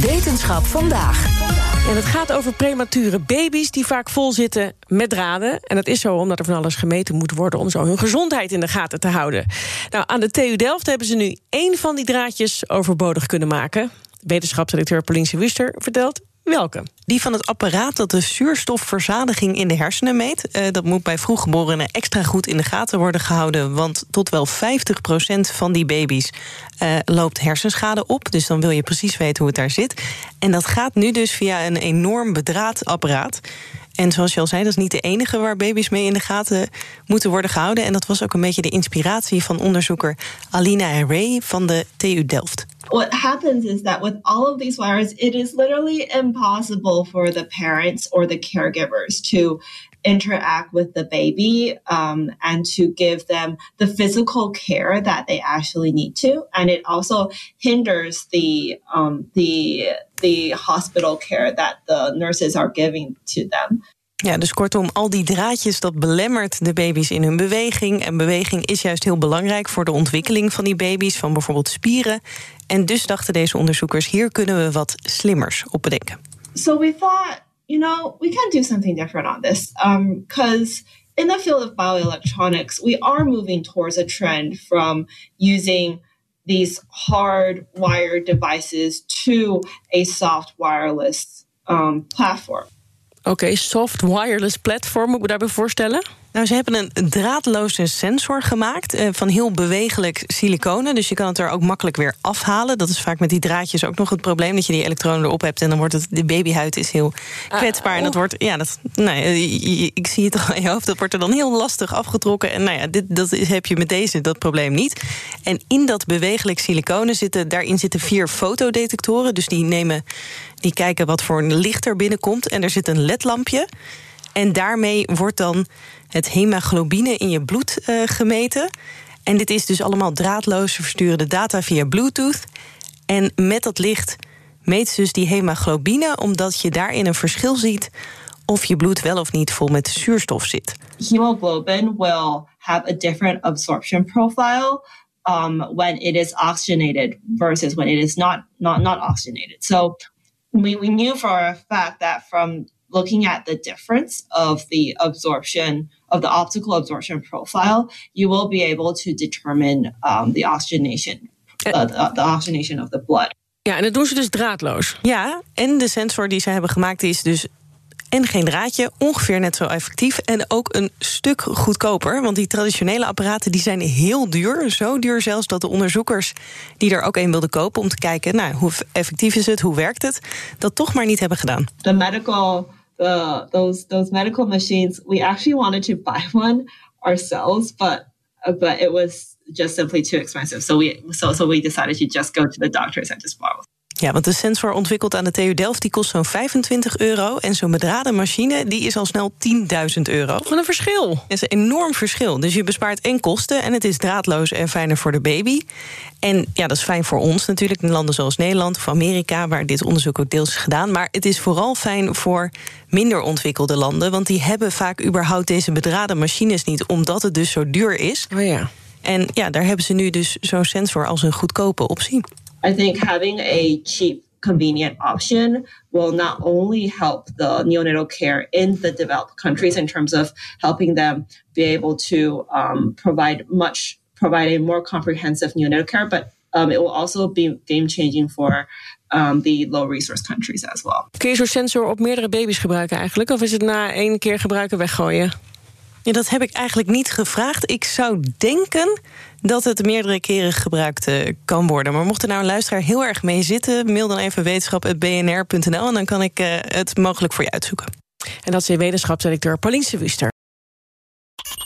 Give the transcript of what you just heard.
Wetenschap vandaag. En het gaat over premature baby's die vaak vol zitten met draden. En dat is zo omdat er van alles gemeten moet worden om zo hun gezondheid in de gaten te houden. Nou, aan de TU Delft hebben ze nu één van die draadjes overbodig kunnen maken. Wetenschapsdirecteur Pauline Wuster vertelt welke. Die van het apparaat dat de zuurstofverzadiging in de hersenen meet. Uh, dat moet bij vroeggeborenen extra goed in de gaten worden gehouden. Want tot wel 50% van die baby's uh, loopt hersenschade op. Dus dan wil je precies weten hoe het daar zit. En dat gaat nu dus via een enorm bedraad apparaat. En zoals je al zei, dat is niet de enige waar baby's mee in de gaten moeten worden gehouden. En dat was ook een beetje de inspiratie van onderzoeker Alina Ray van de TU Delft. What happens is that with all of these viruses, it is literally impossible for the parents or the caregivers to interact with the baby um, and to give them the physical care that they actually need to. And it also hinders the um, the the hospital care that the nurses are giving to them. Ja, dus kortom, al die draadjes, dat belemmert de baby's in hun beweging. En beweging is juist heel belangrijk voor de ontwikkeling van die baby's, van bijvoorbeeld spieren. En dus dachten deze onderzoekers, hier kunnen we wat slimmers op bedenken. So we thought, you know, we can do something different on this. Because um, in the field of bioelectronics, we are moving towards a trend from using these hard wired devices to a soft wireless um, platform. Oké, okay, soft wireless platform, moet ik me daarbij voorstellen? Nou, ze hebben een draadloze sensor gemaakt uh, van heel bewegelijk siliconen. Dus je kan het er ook makkelijk weer afhalen. Dat is vaak met die draadjes ook nog het probleem dat je die elektronen erop hebt en dan wordt het de babyhuid is heel kwetsbaar en dat wordt ja dat nou ja, ik zie het al in je hoofd dat wordt er dan heel lastig afgetrokken en nou ja dit dat heb je met deze dat probleem niet. En in dat bewegelijk siliconen zitten daarin zitten vier fotodetectoren, dus die nemen die kijken wat voor licht er binnenkomt en er zit een ledlampje. En daarmee wordt dan het hemoglobine in je bloed uh, gemeten. En dit is dus allemaal draadloos. Ze versturen de data via Bluetooth. En met dat licht meet ze dus die hemoglobine, omdat je daarin een verschil ziet of je bloed wel of niet vol met zuurstof zit. Hemoglobin will have a different absorption profile um, when it is oxygenated versus when it is not not not oxygenated. So we, we knew for a fact that from looking at the difference of the absorption of the optical absorption profile, you will be able to determine um, the oxygenation, uh, the, the oxygenation of the blood. Ja, en dat doen ze dus draadloos. Ja, en de sensor die ze hebben gemaakt is dus en geen draadje, ongeveer net zo effectief en ook een stuk goedkoper. Want die traditionele apparaten die zijn heel duur, zo duur zelfs dat de onderzoekers die er ook een wilden kopen om te kijken, nou, hoe effectief is het, hoe werkt het, dat toch maar niet hebben gedaan. The medical the those those medical machines, we actually wanted to buy one ourselves, but uh, but it was just simply too expensive. So we so so we decided to just go to the doctors and just borrow. Ja, want de sensor ontwikkeld aan de TU Delft die kost zo'n 25 euro. En zo'n bedraden machine die is al snel 10.000 euro. Wat een verschil. Dat is een enorm verschil. Dus je bespaart en kosten en het is draadloos en fijner voor de baby. En ja, dat is fijn voor ons natuurlijk in landen zoals Nederland of Amerika... waar dit onderzoek ook deels is gedaan. Maar het is vooral fijn voor minder ontwikkelde landen... want die hebben vaak überhaupt deze bedraden machines niet... omdat het dus zo duur is. Oh ja. En ja, daar hebben ze nu dus zo'n sensor als een goedkope optie. I think having a cheap, convenient option will not only help the neonatal care in the developed countries in terms of helping them be able to um, provide much, provide a more comprehensive neonatal care, but um, it will also be game changing for um, the low resource countries as well. Kun je zo'n sensor op meerdere baby's gebruiken eigenlijk? Of is het na één keer gebruiken weggooien? Ja, dat heb ik eigenlijk niet gevraagd. Ik zou denken dat het meerdere keren gebruikt uh, kan worden. Maar mocht er nou een luisteraar heel erg mee zitten, mail dan even wetenschap.bnr.nl en dan kan ik uh, het mogelijk voor je uitzoeken. En dat is wetenschapsdirecteur Pauline Wuster.